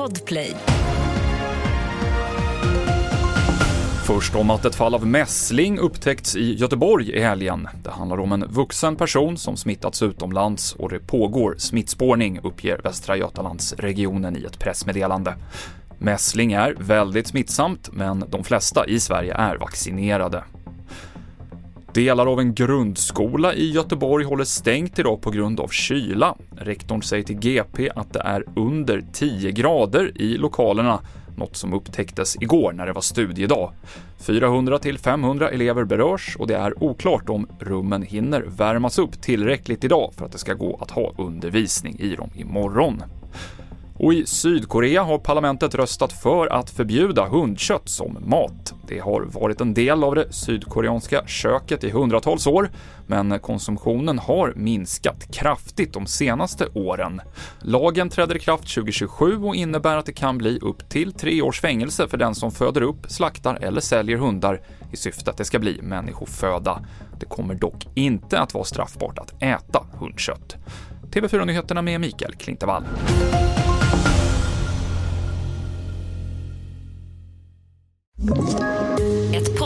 Podplay. Först om att ett fall av mässling upptäckts i Göteborg i helgen. Det handlar om en vuxen person som smittats utomlands och det pågår smittspårning, uppger Västra Götalandsregionen i ett pressmeddelande. Mässling är väldigt smittsamt, men de flesta i Sverige är vaccinerade. Delar av en grundskola i Göteborg håller stängt idag på grund av kyla. Rektorn säger till GP att det är under 10 grader i lokalerna, något som upptäcktes igår när det var studiedag. 400 till 500 elever berörs och det är oklart om rummen hinner värmas upp tillräckligt idag för att det ska gå att ha undervisning i dem imorgon. Och i Sydkorea har parlamentet röstat för att förbjuda hundkött som mat. Det har varit en del av det sydkoreanska köket i hundratals år, men konsumtionen har minskat kraftigt de senaste åren. Lagen träder i kraft 2027 och innebär att det kan bli upp till tre års fängelse för den som föder upp, slaktar eller säljer hundar i syfte att det ska bli människoföda. Det kommer dock inte att vara straffbart att äta hundkött. TV4-nyheterna med Mikael Klintevall.